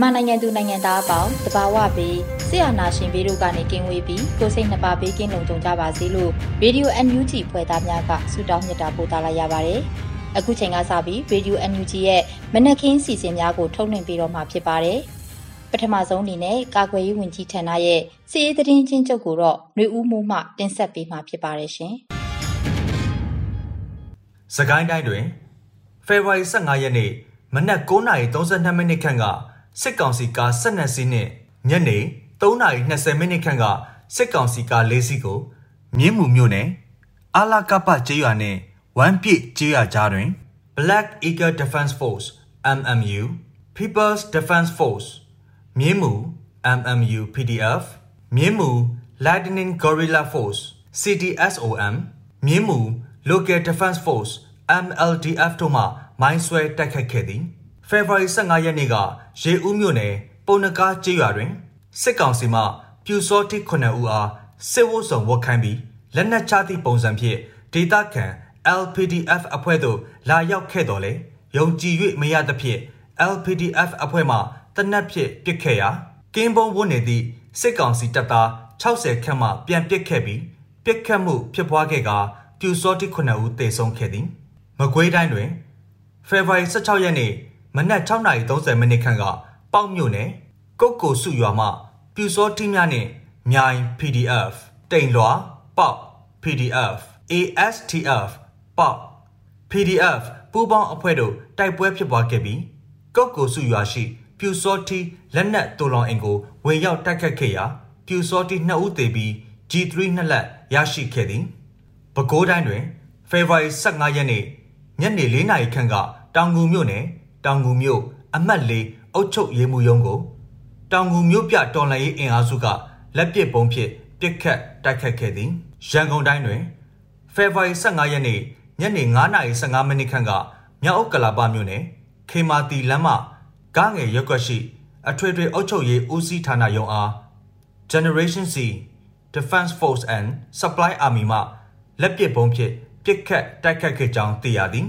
မြန်မာနိုင်ငံသူနိုင်ငံသားအပေါင်းတဘာဝဘေးဆရာနာရှင်ဘေးတို့ကနေကင်းဝေးပြီးကိုစိတ်နှပါဘေးကင်းလုံခြုံကြပါစေလို့ရေဒီယို NUG ဖွဲ့သားများကဆုတောင်းမြတ်တာပို့သလာရပါတယ်။အခုချိန်ကစပြီးရေဒီယို NUG ရဲ့မနက်ခင်းစီစဉ်များကိုထုတ်လွှင့်ပေးတော့မှာဖြစ်ပါတယ်။ပထမဆုံးအနေနဲ့ကာကွယ်ရေးဝန်ကြီးဌာနရဲ့စီရေးသတင်းချင်းချုပ်ကိုတော့ຫນွေဦးမိုးမှတင်ဆက်ပေးမှာဖြစ်ပါတယ်ရှင်။စကိုင်းတိုင်းတွင်ဖေဖော်ဝါရီ15ရက်နေ့မနက်9:32မိနစ်ခန့်က စစ်ကောင်စီကား12စီးနဲ့ညနေ3:20မိနစ်ခန့်ကစစ်ကောင်စီကား4စီးကိုမြင်းမှုမြို့နယ်အာလာကပကျေးရွာနဲ့ဝမ်ပြည့်ကျေးရွာကြားတွင် Black Eagle Defense Force MMU People's Defense Force မြင်းမှု MMU PDF မြင်းမှု Lightning Guerrilla Force CDSOM မြင်းမှု Local Defense Force MLDF တို့မှမိုင်းဆွဲတိုက်ခတ်ခဲ့သည် ဖေဖော်ဝါရီ15ရက်နေ့ကရေဦးမြို့နယ်ပုံနကားကျေးရွာတွင်စစ်ကောင်စီမှပြူစောတိ9ဦးအားစစ်ဝတ်ဆောင်ဝတ်ခိုင်းပြီးလက်နက်ချသည့်ပုံစံဖြင့်ဒေသခံ LPDF အဖွဲ့သို့လာရောက်ခဲ့တော်လဲယုံကြည်၍မရသဖြင့် LPDF အဖွဲ့မှတနက်ဖြင့်ပစ်ခဲ့ရာကင်းဘုံဝတ်နေသည့်စစ်ကောင်စီတပ်သား60ခန့်မှပြန်ပစ်ခဲ့ပြီးပစ်ခတ်မှုဖြစ်ပွားခဲ့ကာပြူစောတိ9ဦးသေဆုံးခဲ့သည်မကွေးတိုင်းတွင်ဖေဖော်ဝါရီ16ရက်နေ့ မနက်6:30မိနစ်ခန့်ကပေါက်မြို့နယ်ကုတ်ကိုစုရွာမှပြူစောထင်းများနှင့်မြိုင် PDF တိန်လွာပေါက် PDF ASTF ပေါက် PDF ပူးပေါင်းအဖွဲ့တို့တိုက်ပွဲဖြစ်ပွားခဲ့ပြီးကုတ်ကိုစုရွာရှိ ပြူစောထီလက်နက်တူလောင်အင်ကိုဝင်ရောက်တိုက်ခတ်ခဲ့ရာပြူစောထီ2ဦးသေပြီး G3 နှစ်လက်ရရှိခဲ့သည်ပဲခူးတိုင်းတွင်ဖေဖော်ဝါရီ15ရက်နေ့ညနေ4နာရီခန့်ကတောင်ငူမြို့နယ် တောင်ငူမြို့အမှတ်၄အုတ်ချုပ်ရေးမှုရုံးကိုတောင်ငူမြို့ပြတော်လှန်ရေးအင်အားစုကလက်ပစ်ပုံးဖြင့်ပစ်ခတ်တိုက်ခတ်ခဲ့သည်ရန်ကုန်တိုင်းတွင်ဖေဖော်ဝါရီ15ရက်နေ့ညနေ9:15မိနစ်ခန့်ကမြောက်ဥက္ကလာပမြို့နယ်ခေမာတီလမ်းမကားငယ်ရက်ွက်ရှိ အထွေထွေအုပ်ချုပ်ရေးဦးစီးဌာနရုံးအား Generation C Defense Force and Supply Army မှလက်ပစ်ပုံးဖြင့်ပစ်ခတ်တိုက်ခတ်ခဲ့ကြောင်းသိရသည်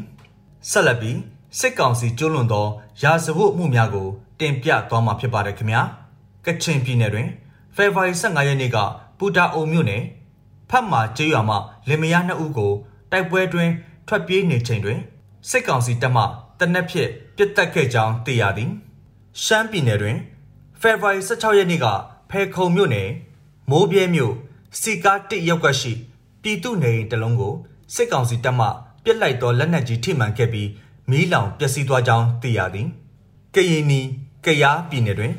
ဆက်လက်ပြီး စစ်ကောင်စီကျူးလွန်သောရာဇဝတ်မှုများကို တင်ပြသွားမှာဖြစ်ပါတယ်ခင်ဗျာကချင်ပြည်နယ်တွင်ဖေဖော်ဝါရီ15ရက်နေ့ကပူတာအုံမြို့နယ်ဖတ်မာကျေးရွာမှလင်မယားနှစ်ဦးကိုတိုက်ပွဲတွင်ထွက်ပြေးနေချိန်တွင်စစ်ကောင်စီတပ်မှတနက်ဖြန်ပစ်တက်ခဲ့ကြောင်းသိရသည်ရှမ်းပြည်နယ်တွင်ဖေဖော်ဝါရီ16ရက်နေ့ကဖဲခုံမြို့နယ်မိုးပြဲမြို့စီကားတစ်ရပ်ကွက်ရှိပြည်သူနေအိမ်တလုံးကိုစစ်ကောင်စီတပ်မှပစ်လိုက်သောလက်နက်ကြီးထိမှန်ခဲ့ပြီး မီးလောင်ပျက်စီးသွားကြောင်းသိရသည်။ကရင်နီကယားပြည်နယ်တွင်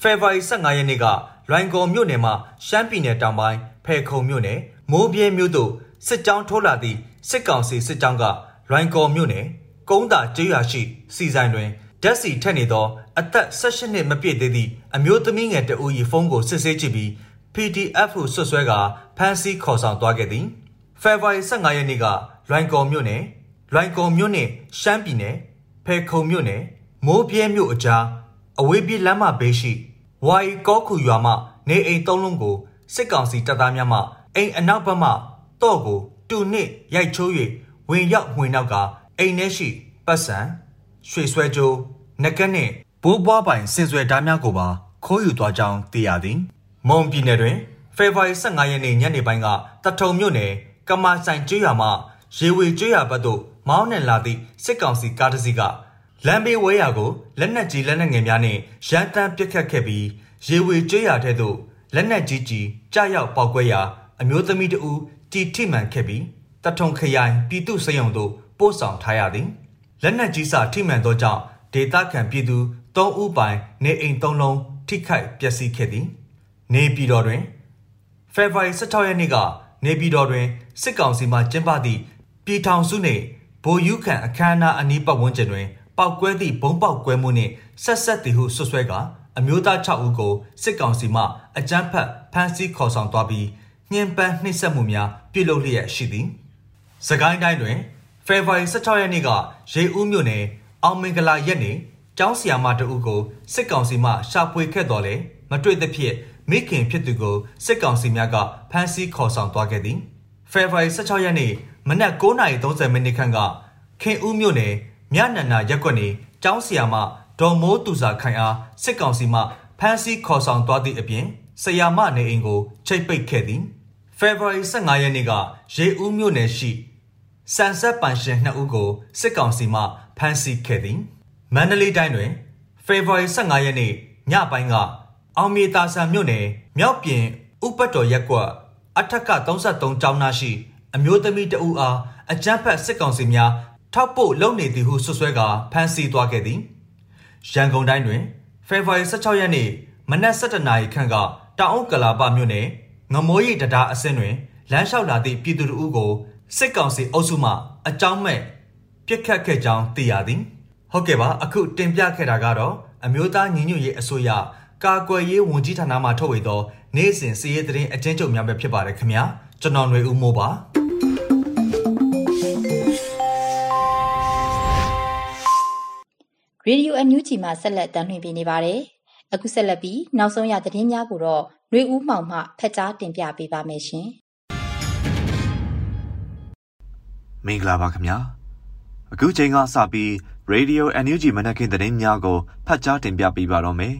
ဖေဖော်ဝါရီ15ရက်နေ့ကလွိုင်ကော်မြို့နယ်မှရှမ်းပြည်နယ်တောင်ပိုင်းဖဲခုံမြို့နယ်မိုးပြဲမြို့သို့စစ်ကြောင်းထိုးလာသည့်စစ်ကောင်စီစစ်ကြောင်းကလွိုင်ကော်မြို့နယ်ကုန်းတာကျေးရွာရှိစီဆိုင်တွင်ဓာတ်စီထက်နေသောအသက်16နှစ်မပြည့်သေးသည့်အမျိုးသမီးငယ်တဦး၏ဖုန်းကိုစစ်ဆေးကြည့်ပြီး PDF ဟုဆွဆွဲကဖမ်းဆီးခေါ်ဆောင်သွားခဲ့သည်ဖေဖော်ဝါရီ15ရက်နေ့ကလွိုင်ကော်မြို့နယ် လွိုင်ကော်မြို့နယ်ရှမ်းပြည်နယ်ဖဲခုံမြို့နယ်မိုးပြဲမြို့အကြားအဝေးပြေးလမ်းမဘေးရှိဝိုင်ကောခုရွာမှနေအိမ်သုံးလုံးကိုစစ်ကောင်စီတပ်သားများမှအိမ်အနောက်ဘက်မှတော့ကိုတူနစ်ရိုက်ချိုး၍ဝင်ရောက်မှွေနောက်ကအိမ်ထဲရှိပတ်စံရွှေဆွဲကြိုးနကက်နှင့်ဘိုးဘွားပိုင်စင်ဆွဲဓားများကိုပါခိုးယူသွားကြောင်းသိရသည်မွန်ပြည်နယ်တွင်ဖေဖော်ဝါရီ15ရက်နေ့ညနေပိုင်းကတထုံမြို့နယ်ကမာဆိုင်ကျွော်မှရေဝေကျွော်ဘက်သို့ မောင်းနှင်လာသည့်စစ်ကောင်စီကားတစ်စီးကလမ်းဘေးဝဲရာကိုလက်နက်ကြီးလက်နက်ငယ်များနဲ့ရန်တမ်းပစ်ခတ်ခဲ့ပြီးရေဝေကျွေးရာထဲသို့လက်နက်ကြီးကြီးကြားရောက်ပေါက်ကွဲရာအမျိုးသမီးတဦးတီထိမှန်ခဲ့ပြီးတထုံခရိုင်ပြည်သူ့စေယုံသို့ပို့ဆောင်ထားရသည်လက်နက်ကြီးစာထိမှန်သောကြောင့်ဒေသခံပြည်သူ၃ဦးပိုင်နေအိမ်၃လုံးထိခိုက်ပျက်စီးခဲ့သည် နေပြည်တော်တွင်ဖေဖော်ဝါရီ16ရက်နေ့ကနေပြည်တော်တွင်စစ်ကောင်စီမှကျင်းပသည့်ပြည်ထောင်စုနှင့် ဗိုလ်ယူခံအခမ်းအနားအနီးပတ်ဝန်းကျင်တွင်ပောက်ကွဲသည့်ဘုံပေါက်ကွဲမှုနှင့်ဆက်ဆက်သည်ဟုဆွဆွဲကာအမျိုးသား6ဦးကိုစစ်ကောင်စီမှအကြမ်းဖက်ဖမ်းဆီးခေါ်ဆောင်သွားပြီးညှဉ်းပန်းနှိပ်စက်မှုများပြုလုပ်လျက်ရှိသည်။စကိုင်းတိုင်းတွင်ဖေဖော်ဝါရီ16ရက်နေ့ကရေဦးမြို့နယ်အောင်မင်္ဂလာရက်နေ့ကျောင်းဆရာမတဦးကိုစစ်ကောင်စီမှရှာဖွေခဲ့တော်လဲမတွေ့သဖြင့်မိခင်ဖြစ်သူကိုစစ်ကောင်စီများကဖမ်းဆီးခေါ်ဆောင်သွားခဲ့သည်။ဖေဖော်ဝါရီ16ရက်နေ့ မနက်9:30မိနစ်ခန့်ကခင်ဦးမြို့နယ်မြနန္နာရက်ကွက်နေကျောင်းဆရာမဒေါ်မိုးသူစာခိုင်အားစစ်ကောင်စီမှဖမ်းဆီးခေါ်ဆောင်သွားသည့်အပြင်ဆရာမနေအိမ်ကိုချိတ်ပိတ်ခဲ့သည်ဖေဖော်ဝါရီ15ရက်နေ့ကရေဦးမြို့နယ်ရှိစံဆက်ပန်ရှင်2ဦးကိုစစ်ကောင်စီမှဖမ်းဆီးခဲ့သည်မန္တလေးတိုင်းတွင်ဖေဖော်ဝါရီ15ရက်နေ့ညပိုင်းကအောင်မြေတာဆန်မြို့နယ်မြောက်ပြင်ဥပတ်တော်ရက်ကွက်အထက်က33ကျောင်းသားရှိ အမျိုးသမီးတဦးအားအကြမ်းဖက်စစ်ကောင်စီများထောက်ပို့လုပ်နေသည်ဟုဆွဆွဲကာဖမ်းဆီးသွားခဲ့သည်ရန်ကုန်တိုင်းတွင်ဖေဖော်ဝါရီ16ရက်နေ့မနက်7:00နာရီခန့်ကတောင်အုပ်ကလာပမြို့နယ်ငမိုးရီတတားအဆင်းတွင်လမ်းလျှောက်လာသည့်ပြည်သူတို့ကိုစစ်ကောင်စီအုပ်စုမှအကြောင်းမဲ့ပြစ်ခတ်ခဲ့ကြောင်းသိရသည်ဟုတ်ကဲ့ပါအခုတင်ပြခဲ့တာကတော့အမျိုးသားညီညွတ်ရေးအစိုးရကာကွယ်ရေးဝန်ကြီးဌာနမှထုတ်ဝေသော နေ့စဉ်စီးရဲသတင်းအကျဉ်းချုပ်များပဲဖြစ်ပါတယ်ခင်ဗျာကျွန်တော်ຫນွေဦးမိုးပါ ရေဒီယိုအန်ယူဂျီမှဆက်လက်တင်ပြနေပါတယ်။အခုဆက်လက်ပြီးနောက်ဆုံးရသတင်းများကိုတော့နှွေဦးမောင်မှဖက်ကြားတင်ပြပေးပါမယ်ရှင်။မင်္ဂလာပါခင်ဗျာ။အခုချိန်ကစပြီး Radio NUG မနက်ခင်းသတင်းများကိုဖတ်ကြားတင်ပြပေးပါတော့မယ်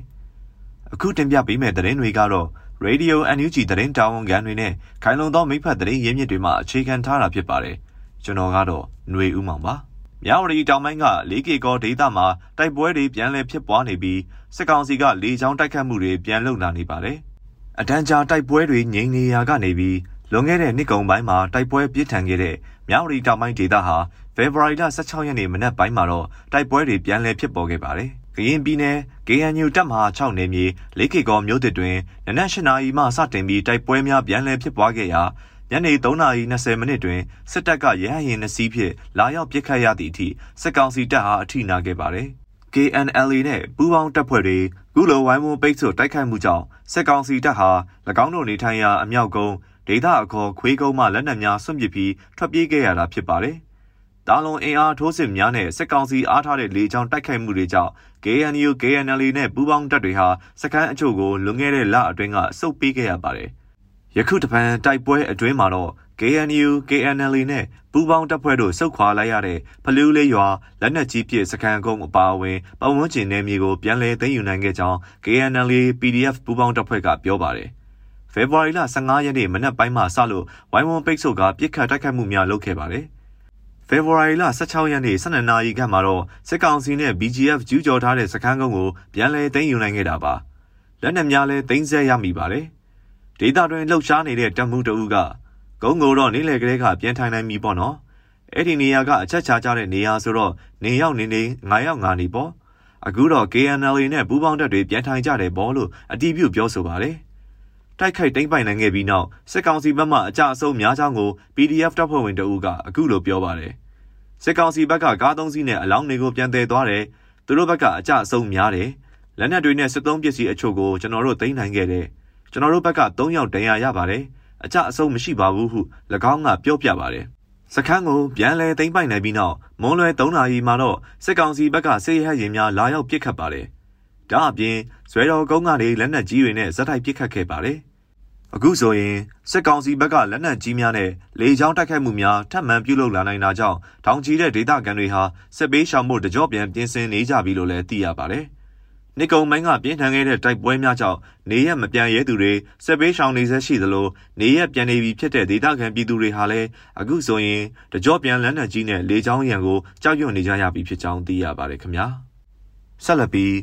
။အခုတင်ပြပေးမယ့်သတင်းတွေကတော့ Radio NUG သတင်းတာဝန်ခံတွေနဲ့ခိုင်လုံသောမိဖက်သတင်းရင်းမြစ်တွေမှအခြေခံထားတာဖြစ်ပါတယ်။ကျွန်တော်ကတော့ຫນွေဦးမောင်ပါ။ မြဝတီတောင်ပိုင်းက လေးကေကောဒေသမှာတိုက်ပွဲတွေပြန်လည်ဖြစ်ပွားနေပြီးစစ်ကောင်စီကလေကြောင်းတိုက်ခတ်မှုတွေပြန်လုပ်လာနေပါတယ်။အတန်းကြာတိုက်ပွဲတွေငြိမ်နေရာကနေပြီးလွန်ခဲ့တဲ့နှစ်ကုန်ပိုင်းမှာတိုက်ပွဲပြင်းထန်ခဲ့တဲ့မြဝတီတောင်ပိုင်းဒေသဟာဖေဖော်ဝါရီလ16ရက်နေ့မနက်ပိုင်းမှာတော့တိုက်ပွဲတွေပြန်လည်ဖြစ်ပေါ်ခဲ့ပါတယ်။ကရင်ပြည်နယ် KNU တပ်မဟာ6နယ်မြေလေးကေကောမြို့တစ်တွင်နနက်၈နာရီမှစတင်ပြီးတိုက်ပွဲများပြန်လည်ဖြစ်ပွားခဲ့ရာ ညနေ3:20မိနစ်တွင်စစ်တပ်ကရဟရင်နှစီးဖြင့်လာရောက်ပစ်ခတ်ရသည့်အထိစစ်ကောင်စီတပ်ဟာအထိနာခဲ့ပါတယ်။ KNLA နဲ့ပူးပေါင်းတပ်ဖွဲ့တွေကုလိုဝိုင်းဝန်းပိတ်ဆို့တိုက်ခိုက်မှုကြောင့်စစ်ကောင်စီတပ်ဟာ၎င်းတို့နေထိုင်ရာအမြောက်ကုန်းဒေသအခေါ်ခွေးကုန်းမှလက်နက်များဆွန့်ပစ်ပြီးထွက်ပြေးခဲ့ရတာဖြစ်ပါတယ်။တာလွန်အင်အားထိုးစစ်များနဲ့စစ်ကောင်စီအားထားတဲ့လေကြောင်းတိုက်ခိုက်မှုတွေကြောင့် KNU KNLA နဲ့ပူးပေါင်းတပ်တွေဟာစခန်းအချို့ကိုလွန်ခဲ့တဲ့လအတွင်းကစုပ်ပေးခဲ့ရပါတယ် ယခုတပံတိုက်ပွဲအတွင်းမှာတော့ KNU KNLA နဲ့ပူးပေါင်းတပ်ဖွဲ့တို့စုခွာလိုက်ရတဲ့ဖလူးလေးရွာလက်နက်ကြီးပစ်စခန်းကုန်းအပါအဝင်ပတ်ဝန်းကျင်နယ်မြေကိုပြန်လည်သိမ်းယူနိုင်ခဲ့ကြောင်း KNLA PDF ပူးပေါင်းတပ်ဖွဲ့ကပြောပါတယ်။ဖေဖော်ဝါရီလ15ရက်နေ့မနက်ပိုင်းမှာစလို့ဝိုင်းဝန်းပိတ်ဆို့ကပြစ်ခတ်တိုက်ခိုက်မှုများလုပ်ခဲ့ပါတယ်။ဖေဖော်ဝါရီလ16ရက်နေ့12နာရီခန့်မှာတော့စစ်ကောင်စီနဲ့ BGF ကျူးကျော်ထားတဲ့စခန်းကုန်းကိုပြန်လည်သိမ်းယူနိုင်ခဲ့တာပါ။လက်နက်များလည်းသိမ်းဆည်းရမိပါတယ်။ ဒေတာတွင်လှုပ်ရှားနေတဲ့တပ်မှုတအုပ်ကဂုံကိုတော့နေလေကလေးကပြန်ထိုင်နိုင်ပြီပေါ့နော်အဲ့ဒီနေရာကအချက်ချာကြတဲ့နေရာဆိုတော့နေရောက်နေနေငါရောက်ငါနေပေါ့အခုတော့ KNLA နဲ့ပူးပေါင်းတပ်တွေပြန်ထိုင်ကြတယ်ပေါ့လို့အတီးပြုတ်ပြောဆိုပါတယ်တိုက်ခိုက်တိမ့်ပိုင်နိုင်ခဲ့ပြီးနောက်စစ်ကောင်စီဘက်မှအကြအဆုံးများချောင်းကို PDF တပ်ဖွဲ့ဝင်တအုပ်ကအခုလိုပြောပါတယ်စစ်ကောင်စီဘက်ကကားသုံးစီးနဲ့အလောင်းတွေကိုပြန်တယ်သွားတယ်သူတို့ဘက်ကအကြအဆုံးများတယ်လက်နက်တွေနဲ့စစ်သုံးပစ္စည်းအချို့ကိုကျွန်တော်တို့သိမ်းနိုင်ခဲ့တယ် ကျွန်တော်တို့ဘက်က3ယောက်တန်ရာရပါတယ်အကြအဆုံးမရှိပါဘူးဟု၎င်းကပြောပြပါတယ်စခန်းကိုပြန်လည်သိမ်းပိုက်နိုင်ပြီးနောက်မွန်လွယ်3နာရီမှာတော့စစ်ကောင်စီဘက်ကစစ်ရဟရင်များလာရောက်ပစ်ခတ်ပါတယ်ဒါအပြင်ဇွဲတော်ကုန်းကနေလက်နက်ကြီးတွေနဲ့ဇက်တိုက်ပစ်ခတ်ခဲ့ပါတယ်အခုဆိုရင်စစ်ကောင်စီဘက်ကလက်နက်ကြီးများနဲ့လေကြောင်းတိုက်ခိုက်မှုများထပ်မံပြုလုပ်လာနိုင်တာကြောင့်တောင်ကြီးတဲ့ဒေသခံတွေဟာစစ်ပေးရှောင်မှုတကြော့ပြန်ပြင်ဆင်နေကြပြီလို့လည်းသိရပါတယ်။ နေကုံမိုင်းကပြင်းထန်ခဲ့တဲ့တိုက်ပွဲများကြောင့်နေရက်မပြန်ရဲသူတွေစက်ပေးရှောင်နေဆဲရှိသလိုနေရက်ပြန်နေပြီဖြစ်တဲ့ဒေသခံပြည်သူတွေဟာလည်းအခုဆိုရင်တကြောပြန်လန်းနယ်ကြီးနဲ့လေချောင်းရံကိုကြောက်ရွံ့နေကြရပြီဖြစ်ကြောင်းသိရပါတယ်ခင်ဗျာဆက်လက်ပြီး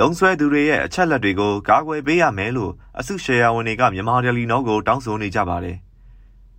သုံးဆွဲသူတွေရဲ့အချက်လက်တွေကိုကာကွယ်ပေးရမယ်လို့အစုရှယ်ယာဝန်တွေကမြန်မာတယ်လီနောကိုတောင်းဆိုနေကြပါတယ်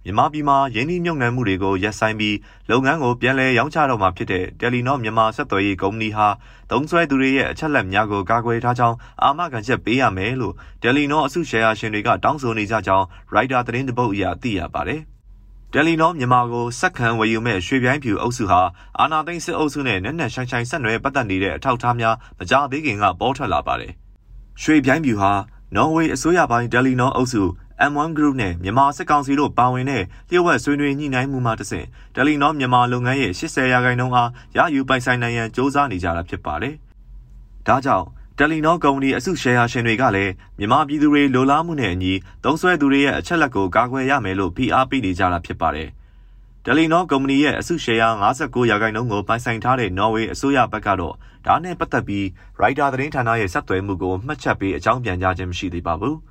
မြန်မာပြည်မှာရင်းနှီးမြှုပ်နှံမှုတွေကိုရပ်ဆိုင်းပြီးလုပ်ငန်းကိုပြန်လည်ရောင်းချတော့မှာဖြစ်တဲ့တယ်လီနောမြန်မာဆက်သွယ်ရေးကုမ္ပဏီဟာသုံးစွဲသူတွေရဲ့အချက်လက်များကိုကာကွယ်ထားကြောင်းအာမခံချက်ပေးရမယ်လို့တယ်လီနောအစုရှယ်ယာရှင်တွေကတောင်းဆိုနေကြကြောင်းရိုက်တာသတင်းတပုတ်အရသိရပါတယ်။တယ်လီနောမြန်မာကိုစက်ခံဝယ်ယူမဲ့ရွှေပြိုင်းဖြူအုပ်စုဟာအာနာသိန်းစစ်အုပ်စုနဲ့နက်နက်ရှိုင်းရှိုင်းဆက်နွယ်ပတ်သက်နေတဲ့အထောက်အထားများမကြသေးခင်ကပေါ်ထွက်လာပါတယ်။ရွှေပြိုင်းဖြူဟာနော်ဝေးအစိုးရပိုင်းတယ်လီနောအုပ်စု M1 Group နဲ့မြန်မာစစ်ကောင်စီတို့ပါဝင်တဲ့လျှို့ဝှက်ဆွေးနွေးညှိနှိုင်းမှုမှတဆင့်တယ်လီနောမြန်မာလုပ်ငန်းရဲ့80ရာခိုင်နှုန်းအားရယူပိုင်ဆိုင်နိုင်ရန်စ조사နေကြတာဖြစ်ပါတယ်။ဒါကြောင့်တယ်လီနောကုမ္ပဏီအစုရှယ်ယာရှင်တွေကလည်းမြန်မာပြည်သူတွေလိုလားမှုနဲ့အညီသုံးစွဲသူတွေရဲ့အချက်လက်ကိုကာကွယ်ရမယ်လို့ဖိအားပေးနေကြတာဖြစ်ပါတယ်။တယ်လီနောကုမ္ပဏီရဲ့အစုရှယ်ယာ59ရာခိုင်နှုန်းကိုပိုင်ဆိုင်ထားတဲ့နော်ဝေးအစိုးရဘက်ကတော့ဒါနဲ့ပတ်သက်ပြီးရိုက်တာသတင်းဌာနရဲ့ဆက်သွယ်မှုကိုမှတ်ချက်ပေးအကြောင်းပြန်ကြားခြင်းမရှိသေးပါဘူး။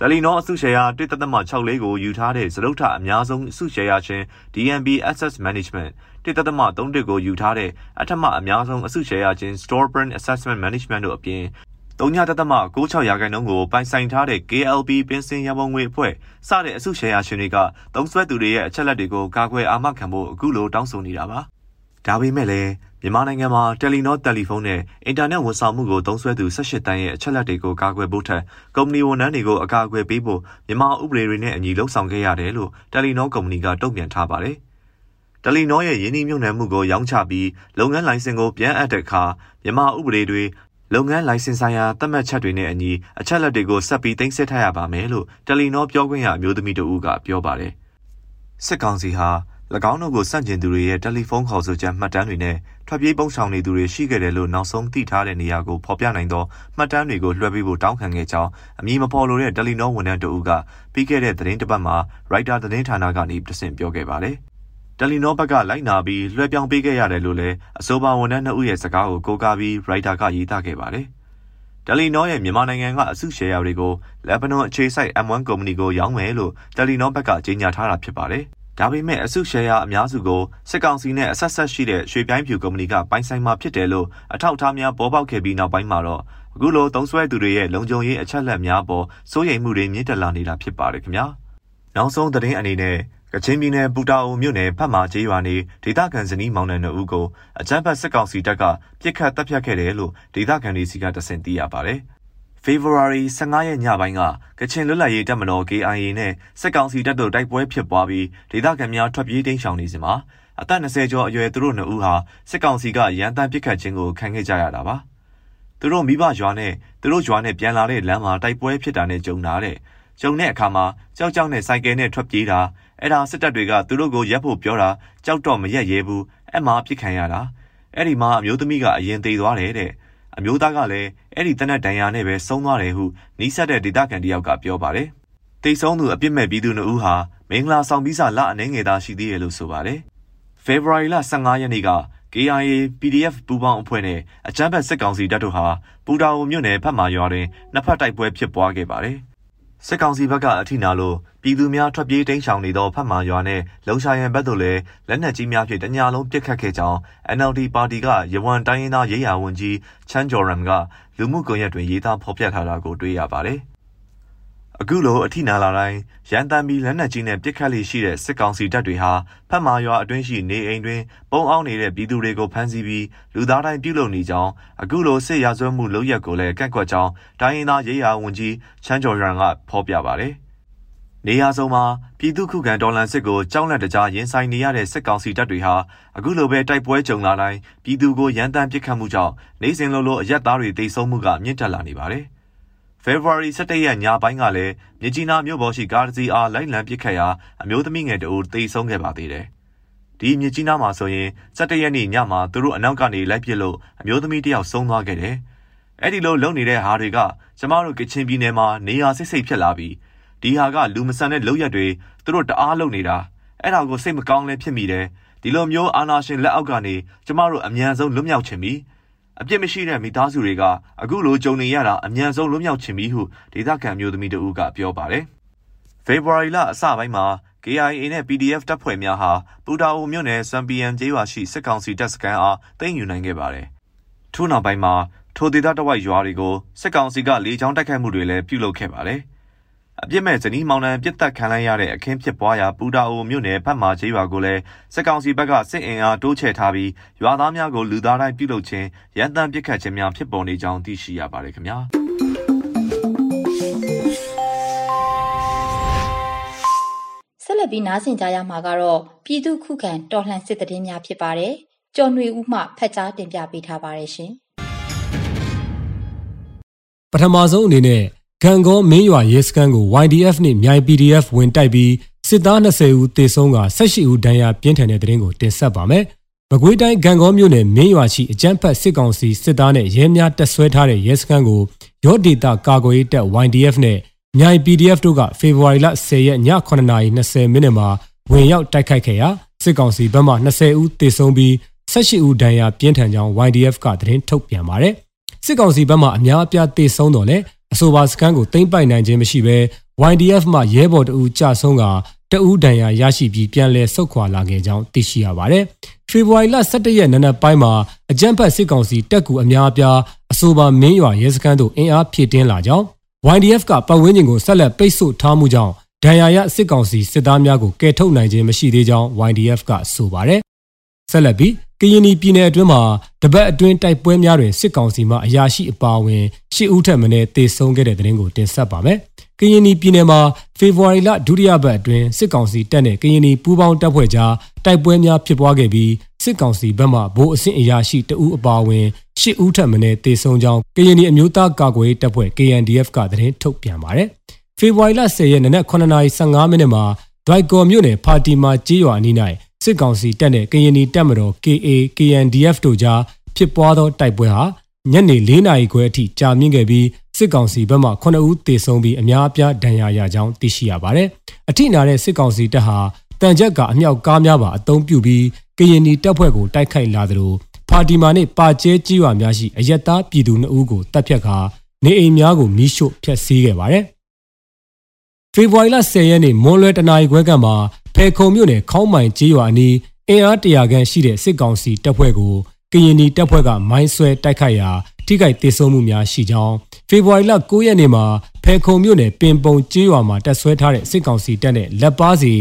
တယ်လီနောအစုရှယ်ယာ1.64ကိုယူထားတဲ့စရုပ်ထအများဆုံးအစုရှယ်ယာရှင် DNB Asset Management 1.31ကိုယူထားတဲ့အထက်မှအများဆုံးအစုရှယ်ယာရှင် Storebrand Assessment Management တို့အပြင်3.96ရာခိုင်နှုန်းကိုပိုင်ဆိုင်ထားတဲ့ KLP ပင်စင်ရမုံငွေအဖွဲ့စတဲ့အစုရှယ်ယာရှင်တွေကသုံးစွဲသူတွေရဲ့အချက်လက်တွေကိုကာကွယ်အာမခံဖို့အခုလိုတောင်းဆိုနေတာပါဒါပေမဲ့လည်း မြန်မာနိုင်ငံမှာတယ်လီနောတယ်လီဖုန်းနဲ့အင်တာနက်ဝန်ဆောင်မှုကိုသုံးစွဲသူ18တန်းရဲ့အချက်လက်တွေကိုကာကွယ်ဖို့ထက်ကုမ္ပဏီဝန်ထမ်းတွေကိုအကာအကွယ်ပေးဖို့မြန်မာဥပဒေတွေနဲ့အညီလှုံ့ဆော်ခဲ့ရတယ်လို့တယ်လီနောကုမ္ပဏီကတုံ့ပြန်ထားပါတယ်။တယ်လီနောရဲ့ယင်းနှိမ့်မြုံနယ်မှုကိုရောင်းချပြီးလုပ်ငန်းလိုင်စင်ကိုပြန်အပ်တဲ့အခါမြန်မာဥပဒေတွေလုပ်ငန်းလိုင်စင်ဆိုင်ရာသတ်မှတ်ချက်တွေနဲ့အညီအချက်လက်တွေကိုဆက်ပြီးတင်ဆက်ထားရပါမယ်လို့တယ်လီနောပြောခွင့်ရအမျိုးသမီးတို့ကပြောပါတယ်။စစ်ကောင်စီဟာ၎ င်းတို့ကိုစန့်ကျင်သူတွေရဲ့တယ်လီဖုန်းခေါ်ဆိုချက်မှတ်တမ်းတွေနဲ့ထွက်ပြေးပုန်းရှောင်နေသူတွေရှိခဲ့တယ်လို့နောက်ဆုံးသိထားတဲ့နေရာကိုဖော်ပြနိုင်သောမှတ်တမ်းတွေကိုလွှဲပေးဖို့တောင်းခံခဲ့ကြောင်းအမည်မဖော်လိုတဲ့တယ်လီနောဝန်ထမ်းတို့ကပြီးခဲ့တဲ့သတင်းတစ်ပတ်မှာရိုက်တာသတင်းဌာနကနေတဆင့်ပြောခဲ့ပါတယ်။တယ်လီနောဘက်ကလိုက်နာပြီးလွှဲပြောင်းပေးခဲ့ရတယ်လို့လည်းအဆိုပါဝန်ထမ်းနှစ်ဦးရဲ့စကားကိုကိုးကားပြီးရိုက်တာကရေးသားခဲ့ပါတယ်။တယ်လီနောရဲ့မြန်မာနိုင်ငံကအစုရှယ်ယာတွေကိုလက်ဘနွန်အခြေစိုက် M1 ကုမ္ပဏီကိုရောင်းမယ်လို့တယ်လီနောဘက်ကကြေညာထားတာဖြစ်ပါတယ်။ ဒါပေမဲ့အစုရှယ်ယာအများစုကိုစစ်ကောင်စီနဲ့အဆက်ဆက်ရှိတဲ့ရွှေပြိုင်းဖြူကုမ္ပဏီကပိုင်ဆိုင်မှာဖြစ်တယ်လို့အထောက်အထားများပေါ်ပေါက်ခဲ့ပြီးနောက်ပိုင်းမှာတော့အခုလိုသုံးစွဲသူတွေရဲ့လုံခြုံရေးအချက်လက်များပေါ်စိုးရိမ်မှုတွေမြင့်တက်လာနေတာဖြစ်ပါတယ်ခင်ဗျာနောက်ဆုံးသတင်းအနေနဲ့ကချင်ပြည်နယ်ပူတာအိုမြို့နယ်ဖတ်မာကျေးရွာနေဒေသခံဇနီးမောင်နှံတို့ဦးကိုအကြမ်းဖက်စစ်ကောင်စီတပ်ကပြစ်ခတ်တပ်ဖြတ်ခဲ့တယ်လို့ဒေသခံတွေစီကတဆင့်သိရပါတယ်။ February 15ရက်ညပိုင်းကကချင်လွတ်လပ်ရေးတပ်မတော် KIA နဲ့စစ်ကောင်စီတပ်တို့တိုက်ပွဲဖြစ်ပွားပြီးဒေသခံများထွက်ပြေးတိမ်းရှောင်နေစဉ်မှာအသက်20ကျော်အရွယ်သူတို့နှစ်ဦးဟာစစ်ကောင်စီကရန်တမ်းပစ်ခတ်ခြင်းကိုခံခဲ့ကြရတာပါ။သူတို့မိဘရွာနဲ့သူတို့ရွာနဲ့ပြန်လာတဲ့လမ်းမှာတိုက်ပွဲဖြစ်တာနဲ့ကြုံတာတဲ့။ကြုံတဲ့အခါမှာကြောက်ကြောက်နဲ့ဆိုင်ကယ်နဲ့ထွက်ပြေးတာအဲ့ဒါစစ်တပ်တွေကသူတို့ကိုရက်ဖို့ပြောတာကြောက်တော့မရက်ရဲဘူးအဲ့မှာပြစ်ခံရတာအဲ့ဒီမှာအမျိုးသမီးကအရင်သေးသွားတယ်တဲ့ အမျိုးသားကလည်းအဲ့ဒီတနက်ဒဏ်ရာနဲ့ပဲဆုံးသွားတယ်ဟုနီးစပ်တဲ့ဒေသခံတယောက်ကပြောပါတယ်။တိတ်ဆုံးသူအပြစ်မဲ့ပြည်သူနှုတ်ဟာမင်္ဂလာဆောင်ပြီးစာလအနေငယ်သားရှိသေးတယ်လို့ဆိုပါတယ်။ February လ15ရက်နေ့က KIA PDF ပူးပေါင်းအဖွဲ့နဲ့အကြမ်းဖက်စစ်ကောင်စီတပ်တို့ဟာပူတာအိုမြို့နယ်ဖက်မာရွာတွင်နှစ်ဖက်တိုက်ပွဲဖြစ်ပွားခဲ့ပါတယ် စစ်ကောင်စီဘက်ကအထိနာလို့ပြည်သူများထွက်ပြေးတိမ်းရှောင်နေသောဖက်မာရွာနဲ့လုံရှာရန်ဘက်သို့လည်းလက်နက်ကြီးများဖြင့်တညာလုံးပစ်ခတ်ခဲ့ကြောင်း NLD ပါတီကရဝန်တိုင်းရင်းသားရေးရာဝန်ကြီးချန်ဂျော်ရမ်ကလူမှုကွန်ရက်တွင်ရေးသားဖော်ပြထားတာကိုတွေ့ရပါတယ်။ အခုလိုအထိနာလာတိုင်းရန်တမ်းပြီးလက်နက်ကြီးနဲ့ပစ်ခတ်လိရှိတဲ့စစ်ကောင်စီတပ်တွေဟာဖက်မာရွာအတွင်းရှိနေအိမ်တွင်ပုံအောင်နေတဲ့ပြည်သူတွေကိုဖမ်းဆီးပြီးလူသားတိုင်းပြုလုပ်နေကြောင်းအခုလိုစစ်ရာဇဝတ်မှုလုပ်ရက်ကိုလည်းကန့်ကွက်ကြောင်းတိုင်းရင်းသားရေးရာဝန်ကြီးချမ်းကျော်ရန်ကဖော်ပြပါတယ်။နေရာစုံမှာပြည်သူခုခံဒေါ်လာစစ်ကိုကြောက်လက်တကြားရင်ဆိုင်နေရတဲ့စစ်ကောင်စီတပ်တွေဟာအခုလိုပဲတိုက်ပွဲကြုံလာတိုင်းပြည်သူကိုရန်တမ်းပစ်ခတ်မှုကြောင့်နေစဉ်လိုလိုအရက်သားတွေတိတ်ဆုံးမှုကမြင့်တက်လာနေပါတယ်။ February 17ရက်ညပိုင်းကလည်းမြကြီးနားမြို့ပေါ်ရှိကားတစ်စီးအားလိုက်လံပစ်ခတ်ရာအမျိုးသမီးငယ်တအူသေဆုံးခဲ့ပါသေးတယ်။ဒီမြကြီးနားမှာဆိုရင်17ရက်နေ့ညမှာသူတို့အနောက်ကနေလိုက်ပစ်လို့အမျိုးသမီးတယောက်ဆုံးသွားခဲ့တယ်။အဲ့ဒီလိုလုံနေတဲ့ဟာတွေကကျမတို့ကချင်ပြည်နယ်မှာနေရာစိတ်စိတ်ဖြစ်လာပြီးဒီဟာကလူမဆန်တဲ့လောက်ရက်တွေသူတို့တအားလုံနေတာအဲ့ဒါကိုစိတ်မကောင်းလဲဖြစ်မိတယ်။ဒီလိုမျိုးအာနာရှင်လက်အောက်ကနေကျမတို့အမြန်ဆုံးလွတ်မြောက်ချင်ပြီ။ အပြစ်မရှိတဲ့မိသားစုတွေကအခုလိုကြုံနေရတာအမြန်ဆုံးလွတ်မြောက်ချင်ပြီဟုဒေသခံမျိုးသမီးတို့ကပြောပါတယ်။ဖေဖော်ဝါရီလအစပိုင်းမှာ KIA နဲ့ PDF တပ်ဖွဲ့များဟာပူတာအိုမြို့နယ်စံပီယန်ကျေးရွာရှိစစ်ကောင်စီတပ်စခန်းအားသိမ်းယူနိုင်ခဲ့ပါတယ်။ထို့နောက်ပိုင်းမှာထိုဒေသတဝိုက်ရွာတွေကိုစစ်ကောင်စီကလေကြောင်းတိုက်ခိုက်မှုတွေလည်းပြုလုပ်ခဲ့ပါတယ်။ အပြစ်မဲ့ဇနီးမောင်နှံပြစ်တက်ခံလိုက်ရတဲ့အခင်းဖြစ်ပွားရာပူတာအိုမြို့နယ်ဖတ်မာကျေးရွာကိုလည်းစစ်ကောင်စီဘက်ကစစ်အင်အားတိုးချဲ့ထားပြီးရွာသားများကိုလူသားတိုင်းပြုလုပ်ခြင်းရန်တမ်းပစ်ခတ်ခြင်းများဖြစ်ပေါ်နေကြောင်းသိရှိရပါတယ်ခင်ဗျာဆက်လက်ပြီးနားဆင်ကြရမှာကတော့ပြည်သူခုခံတော်လှန်စစ်တရင်များဖြစ်ပါတယ်ကြော်ຫນွေဦးမှဖက်ကြားတင်ပြပေးထားပါတယ်ရှင်ပထမဆုံးအနေနဲ့ ဂံကောမင်းရွာရဲစခန်းကို YDF နဲ့မြိုင် PDF ဝင်တိုက်ပြီးစစ်သား20ဦးသေဆုံးက18ဦးဒဏ်ရာပြင်းထန်တဲ့တဲ့ရင်ကိုတင်ဆက်ပါမယ်။မကွေးတိုင်းဂံကောမြို့နယ်မင်းရွာရှိအကြမ်းဖက်စစ်ကောင်စီစစ်သားနဲ့ရဲများတပ်ဆွဲထားတဲ့ရဲစခန်းကိုရော့ဒေတာကာကွယ်ရေးတပ် YDF နဲ့မြိုင် PDF တို့ကဖေဖော်ဝါရီလ10ရက်ည9:20မိနစ်မှာဝင်ရောက်တိုက်ခိုက်ခဲ့ရာစစ်ကောင်စီဘက်မှ20ဦးသေဆုံးပြီး18ဦးဒဏ်ရာပြင်းထန်ကြောင်း YDF ကသတင်းထုတ်ပြန်ပါတယ်။စစ်ကောင်စီဘက်မှအများအပြားသေဆုံးတော့လဲ အဆိုပါစခန်းကိုသိမ်းပိုက်နိုင်ခြင်းမရှိဘဲ YDF မှရဲဘော်တအူကြဆုံးကတအူးဒဏ်ရာရရှိပြီးပြန်လည်ဆုတ်ခွာလာခဲ့ကြောင်းသိရှိရပါတယ်။ဖေဖော်ဝါရီလ17ရက်နံနက်ပိုင်းမှာအကြမ်းဖက်စစ်ကောင်စီတပ်ကူအများအပြားအဆိုပါမင်းရွာရဲစခန်းသို့အင်အားဖြည့်တင်းလာကြောင်း YDF ကပတ်ဝန်းကျင်ကိုဆက်လက်ပိတ်ဆို့ထားမှုကြောင့်ဒဏ်ရာရစစ်ကောင်စီစစ်သားများကိုကယ်ထုတ်နိုင်ခြင်းမရှိသေးကြောင်း YDF ကဆိုပါတယ်။ ဆက်လက်ပြီးကရင်ပြည်နယ်အတွင်းမှာတပတ်အတွင်းတိုက်ပွဲများတွင်စစ်ကောင်စီမှအရာရှိအပါအဝင်ရှစ်ဦးထက်မနည်းတေဆုံးခဲ့တဲ့တဲ့ရင်ကိုတင်ဆက်ပါမယ်။ကရင်ပြည်နယ်မှာဖေဖော်ဝါရီလဒုတိယပတ်အတွင်းစစ်ကောင်စီတပ်နဲ့ကရင်ပူးပေါင်းတပ်ဖွဲ့ကြားတိုက်ပွဲများဖြစ်ပွားခဲ့ပြီးစစ်ကောင်စီဘက်မှဗိုလ်အဆင့်အရာရှိတဦးအပါအဝင်ရှစ်ဦးထက်မနည်းတေဆုံးကြောင်းကရင်အမျိုးသားကာကွယ်ရေးတပ်ဖွဲ့ KNDF ကသတင်းထုတ်ပြန်ပါတယ်။ဖေဖော်ဝါရီလ10ရက်နေ့နနက်9:15မိနစ်မှာဒိုက်ကော်မြို့နယ်ဖာတီမာကျေးရွာအနီး၌ စစ်ကောင်စီတပ်နဲ့ကရင်နီတပ်မတော် KA KNDF တို့ကြားဖြစ်ပွားသောတိုက်ပွဲဟာညနေ၄နာရီခွဲအထိကြာမြင့်ခဲ့ပြီးစစ်ကောင်စီဘက်မှ9ဦးသေဆုံးပြီးအများအပြားဒဏ်ရာရကြောင်းသိရှိရပါတယ်။အထိနာတဲ့စစ်ကောင်စီတပ်ဟာတန်ချက်ကအမြောက်ကားများပါအုံပြုပြီးကရင်နီတပ်ဖွဲ့ကိုတိုက်ခိုက်လာသလိုဖာတီမာနဲ့ပါကျဲကြီးရွာများရှိအယက်သားပြည်သူ2ဦးကိုတပ်ဖြတ်ခါနေအိမ်များကိုမိရှို့ဖျက်ဆီးခဲ့ပါတယ်။ဖေဖော်ဝါရီလ10ရက်နေ့မွန်လွယ်တနာရီခွဲကမှ ဖယ်ခုံမြို့နယ်ခေါင်းမိုင်ကြီးရွာအနီးအင်အားတရာခန့်ရှိတဲ့စစ်ကောင်စီတပ်ဖွဲ့ကိုကရင်နီတပ်ဖွဲ့ကမိုင်းဆွဲတိုက်ခိုက်ရာထိခိုက်ဒေဆုံးမှုများရှိကြောင်းဖေဖော်ဝါရီလ9ရက်နေ့မှာဖယ်ခုံမြို့နယ်ပင်ပုံကျေးရွာမှာတပ်ဆွဲထားတဲ့စစ်ကောင်စီတပ်နဲ့လက်ပါစီ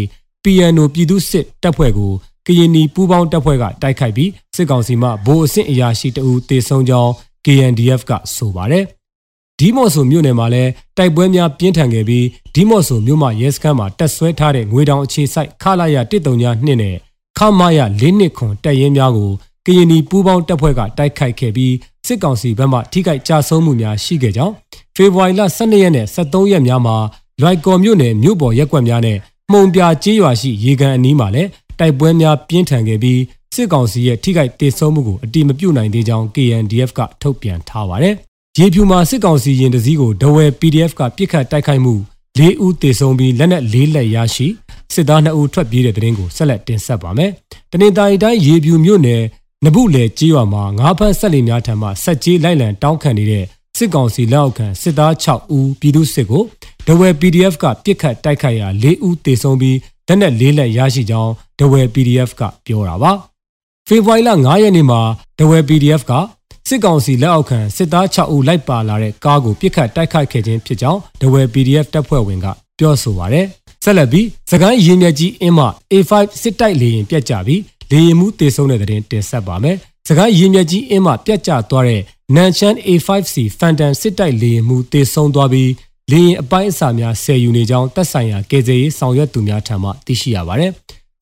PNO ပြည်သူစစ်တပ်ဖွဲ့ကိုကရင်နီပူးပေါင်းတပ်ဖွဲ့ကတိုက်ခိုက်ပြီးစစ်ကောင်စီမှဗိုလ်အဆင့်အရာရှိတအူတေဆုံးကြောင်း KNDF ကဆိုပါတယ် ဒီမော့ဆိုမြို့နယ်မှာလည်းတိုက်ပွဲများပြင်းထန်ခဲ့ပြီးဒီမော့ဆိုမြို့မှာရဲစခန်းမှာတပ်ဆွဲထားတဲ့ငွေတောင်အခြေစိုက်ခလာရ139နဲ့ခမာရ၄နှစ်ခွန်တပ်ရင်းများကိုကရင်နီပူးပေါင်းတပ်ဖွဲ့ကတိုက်ခိုက်ခဲ့ပြီးစစ်ကောင်စီဘက်မှထိခိုက်ကြဆုံးမှုများရှိခဲ့ကြောင်းဖေဖော်ဝါရီလ12ရက်နဲ့13ရက်များမှာလွိုက်ကော်မြို့နယ်မြို့ပေါ်ရက်ကွက်များနဲ့မှုံပြကျေးရွာရှိရေကန်အနီးမှာလည်းတိုက်ပွဲများပြင်းထန်ခဲ့ပြီးစစ်ကောင်စီရဲ့ထိခိုက်ဒေဆုံးမှုကိုအတိမပြုနိုင်သေးကြောင်း KNDF ကထုတ်ပြန်ထားပါတယ်။ ရေဖြူမှာစစ်ကောင်စီရင်တစည်းကိုဒဝဲ PDF ကပြစ်ခတ်တိုက်ခိုက်မှု၄ဦးသေဆုံးပြီးလက်နက်၄လက်ရရှိစစ်သား2ဦးထွက်ပြေးတဲ့တဲ့ရင်ကိုဆက်လက်တင်ဆက်ပါမယ်။တနင်္သာရီတိုင်းရေဖြူမြို့နယ်နဘူးလေကြေးရွာမှာငါးဖက်ဆက်လီများထံမှဆက်ကြီးလိုက်လံတောင်းခံနေတဲ့စစ်ကောင်စီလက်အောက်ခံစစ်သား6ဦးပြည်သူစစ်ကိုဒဝဲ PDF ကပြစ်ခတ်တိုက်ခိုက်ရာ၄ဦးသေဆုံးပြီးလက်နက်၄လက်ရရှိကြောင်းဒဝဲ PDF ကပြောတာပါဖေဖော်ဝါရီလ9ရက်နေ့မှာဒဝဲ PDF က စစ်ကောင်စီလက်အောက်ခံစစ်သား6ဦးလိုက်ပါလာတဲ့ကားကိုပြစ်ခတ်တိုက်ခိုက်ခဲ့ခြင်းဖြစ်ကြောင်းဒဝဲ PDF တပ်ဖွဲ့ဝင်ကပြောဆိုပါရယ်ဆက်လက်ပြီးစကိုင်းရင်မြက်ကြီးအင်းမ A5 စစ်တိုက်လေရင်ပြက်ကြပြီးလေရင်မှုတေဆုံးတဲ့တဲ့တင်ဆက်ပါမယ်စကိုင်းရင်မြက်ကြီးအင်းမပြက်ကျသွားတဲ့နန်ချန် A5C Phantom စစ်တိုက်လေရင်မှုတေဆုံးသွားပြီးလေရင်အပိုင်းအစာများဆယ်ယူနေကြောင်းတပ်ဆိုင်ရာကယ်ဆယ်ရေးဆောင်ရွက်သူများထံမှသိရှိရပါတယ်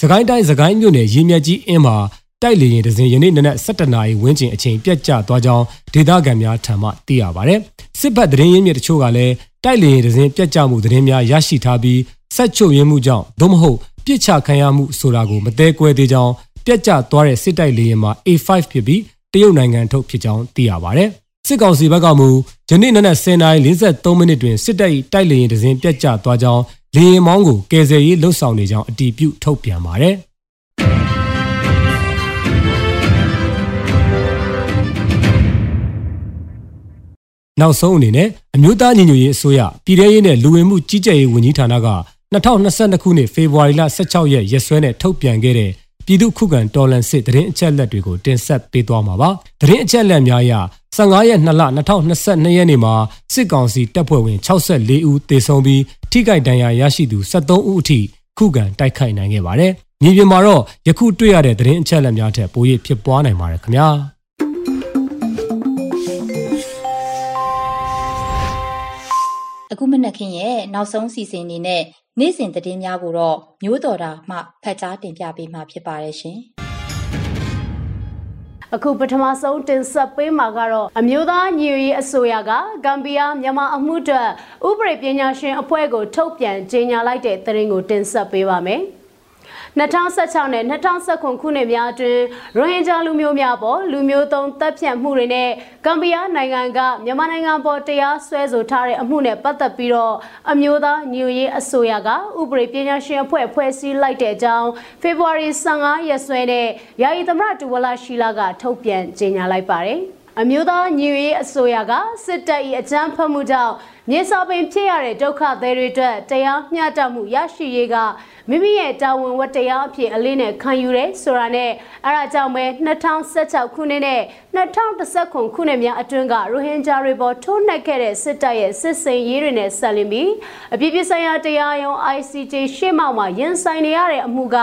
စကိုင်းတိုင်းစကိုင်းမြို့နယ်ရင်မြက်ကြီးအင်းမှာ တိုက်လေရင်ဒဇင်ယနေ့နနက်7:00နာရီဝန်းကျင်အချိန်ပြတ်ကျသွားကြောင်းဒေသခံများထံမှသိရပါတယ်။စစ်ဘက်သတင်းရင်းမြစ်တချို့ကလည်းတိုက်လေရင်ဒဇင်ပြတ်ကျမှုသတင်းများရရှိထားပြီးဆက်ချုပ်ရင်းမှုကြောင့်သို့မဟုတ်ပြစ်ချခံရမှုဆိုတာကိုမသေးကွဲသေးကြောင်းပြတ်ကျသွားတဲ့စစ်တိုက်လေရင်မှာ A5 ဖြစ်ပြီးတရုတ်နိုင်ငံထုတ်ဖြစ်ကြောင်းသိရပါတယ်။စစ်ကောင်စီဘက်ကမူယနေ့နနက်10:43မိနစ်တွင်စစ်တပ်၏တိုက်လေရင်ဒဇင်ပြတ်ကျသွားကြောင်းလေရင်မောင်းကိုကယ်ဆယ်ရေးလှုပ်ဆောင်နေကြောင်းအတည်ပြုထုတ်ပြန်ပါတယ်။ နောက်ဆုံးအနေနဲ့အမျိုးသားညီညွတ်ရေးအစိုးရပြည်ထရေးနဲ့လူဝင်မှုကြီးကြပ်ရေးဝန်ကြီးဌာနက2022ခုနှစ်ဖေဖော်ဝါရီလ16ရက်ရက်စွဲနဲ့ထုတ်ပြန်ခဲ့တဲ့ပြည်သူ့ခုခံတော်လှန်စစ်တရင်အချက်လက်တွေကိုတင်ဆက်ပေးသွားမှာပါ။တရင်အချက်လက်များအရ15ရက်2လ2022ရက်နေ့မှာစစ်ကောင်စီတပ်ဖွဲ့ဝင်64ဦးသေဆုံးပြီးထိခိုက်ဒဏ်ရာရရှိသူ73ဦးအထိခုခံတိုက်ခိုက်နိုင်ခဲ့ပါတယ်။မြေပြင်မှာတော့ယခုတွေ့ရတဲ့သတင်းအချက်အလက်များထက်ပို၍ဖြစ်ပွားနိုင်ပါတယ်ခင်ဗျာ။ အခုမနက်ခင်းရဲ့နောက်ဆုံးစီစဉ်နေနဲ့နေ့စဉ်သတင်းများကိုတော့မျိုးတော်တာမှဖတ်ကြားတင်ပြပေးမှာဖြစ်ပါတယ်ရှင်။အခုပထမဆုံးတင်ဆက်ပေးမှာကတော့အမျိုးသားညီညွတ်ရေးအစိုးရကဂမ်ဘီယာမြန်မာအမှုအတွက်ဥပဒေပညာရှင်အဖွဲ့ကိုထုတ်ပြန်ကြေညာလိုက်တဲ့သတင်းကိုတင်ဆက်ပေးပါမယ်။ 2016နဲ့2019ခုနှစ်များအတွင်းရိုဟင်ဂျာလူမျိုးများပေါ်လူမျိုးသုံးတပ်ဖြတ်မှုတွေနဲ့ကမ်ဘီယာနိုင်ငံကမြန်မာနိုင်ငံပေါ်တရားစွဲဆိုထားတဲ့အမှုနဲ့ပတ်သက်ပြီးတော့အမျိုးသားညွရေးအစိုးရကဥပဒေပညာရှင်အဖွဲ့ဖွဲ့စည်းလိုက်တဲ့အကြောင်းဖေဖော်ဝါရီ15ရက်စွဲနဲ့ယာယီသမရတူဝလာရှိလာကထုတ်ပြန်ကြေညာလိုက်ပါတယ်။အမျိုးသားညီရေးအစိုးရကစစ်တပ်၏အကြမ်းဖက်မှုကြောင့် မြေစာပင်ဖြစ်ရတဲ့ဒုက္ခသည်တွေအတွက်တရားမျှတမှုရရှိရေးကမိမိရဲ့တာဝန်ဝတ္တရားအဖြစ်အလေးနဲ့ခံယူရဲဆိုတာနဲ့အဲဒါကြောင့်ပဲ2016ခုနှစ်နဲ့2019ခုနှစ်များအတွင်းကရိုဟင်ဂျာတွေပေါ်ထိုးနှက်ခဲ့တဲ့စစ်တပ်ရဲ့စစ်စင်ရေးတွေနဲ့ဆက်လင်းပြီးအပြည့်ပြဆိုင်ရာတရားရုံး ICJ ရှေ့မှောက်မှာရင်ဆိုင်နေရတဲ့အမှုက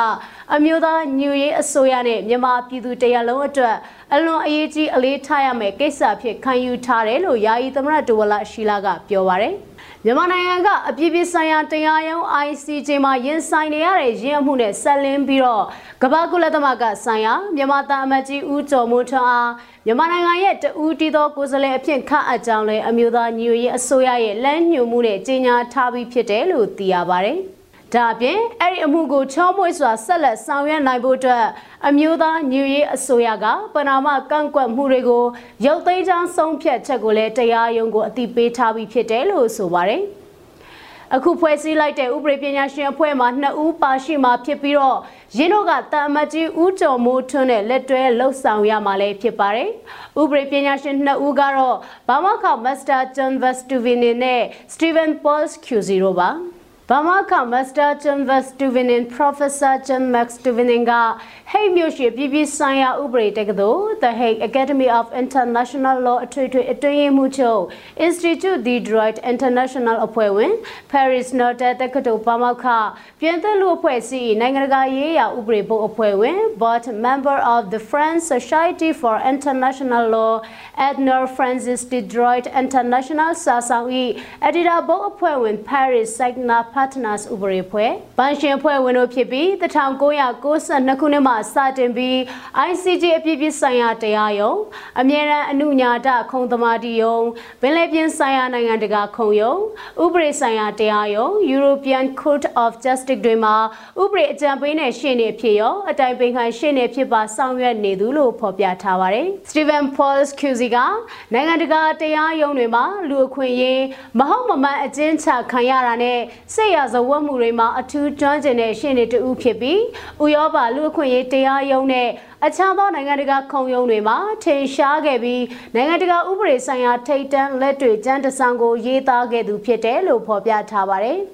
အမျိုးသားညူရေးအစိုးရနဲ့မြန်မာပြည်သူတရားလုံးအတွက်အလွန်အရေးကြီးအလေးထားရမယ့်ကိစ္စဖြစ်ခံယူထားတယ်လို့ယာယီသမရဒဝလာရှိလာကပြောပါတယ်။မြန်မာနိုင်ငံကအပြည့်ပြည့်ဆိုင်ရာတရားရုံး ICJ မှာရင်ဆိုင်နေရတဲ့ရင်းအမှုနဲ့ဆက်လင်းပြီးတော့ကမ္ဘာကုလသမဂ္ဂဆိုင်ရာမြန်မာတာအမတ်ကြီးဦးကျော်မိုးထွန်းအားမြန်မာနိုင်ငံရဲ့တဦးတည်သောကိုယ်စားလှယ်အဖြစ်ခန့်အပ်ကြောင်းလည်းအမျိုးသားညီညွတ်ရေးအစိုးရရဲ့လမ်းညွှန်မှုနဲ့ကြေညာထားပြီးဖြစ်တယ်လို့သိရပါတယ်။ ဒါအပြင်အဲ့ဒီအမှုကိုချောမွေ့စွာဆက်လက်ဆောင်ရွက်နိုင်ဖို့အတွက်အမျိုးသားညွရေးအစိုးရကပနာမကန့်ကွက်မှုတွေကိုရုပ်သိမ်းချောင်းဆုံးဖြတ်ချက်ကိုလည်းတရားရုံးကိုအတိပေးထားပြီးဖြစ်တယ်လို့ဆိုပါတယ်အခုဖွဲ့စည်းလိုက်တဲ့ဥပဒေပညာရှင်အဖွဲ့မှာနှစ်ဦးပါရှိမှဖြစ်ပြီးတော့ရင်းတို့ကတာအမတ်ကြီးဦးကျော်မိုးထွန်းနဲ့လက်တွဲလှုပ်ဆောင်ရမှာလည်းဖြစ်ပါတယ်။ဥပဒေပညာရှင်နှစ်ဦးကတော့ဘာမခမစ္စတာဂျွန်ဗက်စတူဗီနီနဲ့စတီဗန်ပေါလ်ကျူဇီရိုပါ။ဘာမခမစတာချန်ဗတ်စတူဗင်င်ပရိုဖက်ဆာချန်မက်စတူဗင်င်ကဟိတ်မြို့ရှိပြ ည်ပြည်ဆိုင်ရာဥပဒေတက္ကသိုလ် The Hague Academy of International Law အထွေထွေအတွင်းရေးမှူးချုပ် Institute the Droit International အဖွဲ့ဝင် Paris Notre တက္ကသိုလ်ပါမောက္ခပြင်သစ်လူအဖွဲ့အစည်းနိုင်ငံတကာရေးရာဥပဒေဘုတ်အဖွဲ့ဝင် Board Member of the French Society for International Law Ednor Francis de Droit International စာဆောင်၏အဒီတာဘုတ်အဖွဲ့ဝင် Paris Signa Partners ဥပဒေဖွဲ့ဘန်ရှင်ဖွဲ့ဝင်တို့ဖြစ်ပြီး1992ခုနှစ်မှစတင်ပြီး ICJ အပြည့်ပြည့်ဆိုင်ရာတရားရုံးအမြဲတမ်းအနုညာတခုံသမာဓိယုံပင်လယ်ပြင်ဆိုင်ရာနိုင်ငံတကာခုံရုံးဥပဒေဆိုင်ရာတရားရုံး European Court of Justice တွေမှာဥပဒေအကြံပေးနဲ့ရှေ့နေဖြစ်ရောအတိုင်ပင်ခံရှေ့နေဖြစ်ပါဆောင်ရွက်နေသူလို့ဖော်ပြထားပါတယ်။ Stephen Paul Cusi ကနိုင်ငံတကာတရားရုံးတွေမှာလူအခွင့်အရေးမဟုတ်မမှန်အကျဉ်းချခံရတာနဲ့စိတ်ရဇဝတ်မှုတွေမှာအထူးကျွမ်းကျင်တဲ့ရှင်းနေတူဖြစ်ပြီးဥရောပလူအခွင့်အရေးတရားရုံးနဲ့အခြားသောနိုင်ငံတကာခုံရုံးတွေမှာထင်ရှားခဲ့ပြီးနိုင်ငံတကာဥပဒေဆိုင်ရာထိပ်တန်းလက်တွေကျန်းတဆန်ကိုရေးသားခဲ့သူဖြစ်တယ်လို့ဖော်ပြထားပါတယ်။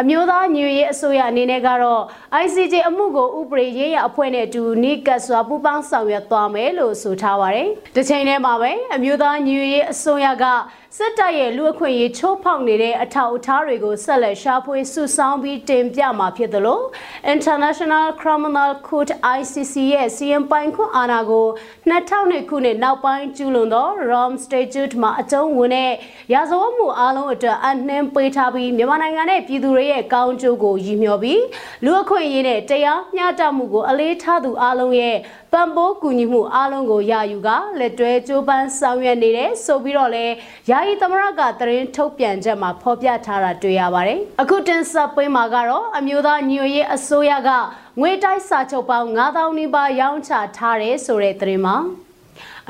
အမျိုးသားညွေရေးအစိုးရအနေနဲ့ကတော့ ICJ အမှုကိုဥပဒေရေးရအဖွဲ့နဲ့အတူနီးကပ်စွာပူးပေါင်းဆောင်ရွက်သွားမယ်လို့ဆိုထားပါတယ်။ဒီချိန်ထဲမှာပဲအမျိုးသားညွေရေးအစိုးရကစစ်တပ်ရဲ့လူအခွင့်အရေးချိုးဖောက်နေတဲ့အထောက်အထားတွေကိုဆက်လက်ရှာဖွေစုဆောင်းပြီးတင်ပြမှာဖြစ်သလို International Criminal Court ICC ရဲ့စီရင်ပိုင်ခွင့်အာဏာကို2002ခုနှစ်နောက်ပိုင်းကျူးလွန်သော Rome Statute မှာအကျုံးဝင်တဲ့ရာဇဝတ်မှုအလုံးအတွက်အနှင်းပေးထားပြီးမြန်မာနိုင်ငံနဲ့ပြည်သူတွေရဲ့ကောင်းကျိုးကိုရည်မျှော်ပြီးလူအခွင့်အရေးနဲ့တရားမျှတမှုကိုအလေးထားသူအလုံးရဲ့ပံ့ပိုးကူညီမှုအလုံးကိုရယူကလက်တွဲကြိုးပမ်းဆောင်ရွက်နေတယ်ဆိုပြီးတော့လဲယာယီသမရကသတင်းထုတ်ပြန်ချက်မှာဖော်ပြထားတာတွေ့ရပါတယ်။အခုတင်ဆက်ပေးမှာကတော့အမျိုးသားညွေရေးအစိုးရကငွေတိုက်စာချုပ်ပေါင်း9000နီးပါးရောင်းချထားတယ်ဆိုတဲ့သတင်းမှာ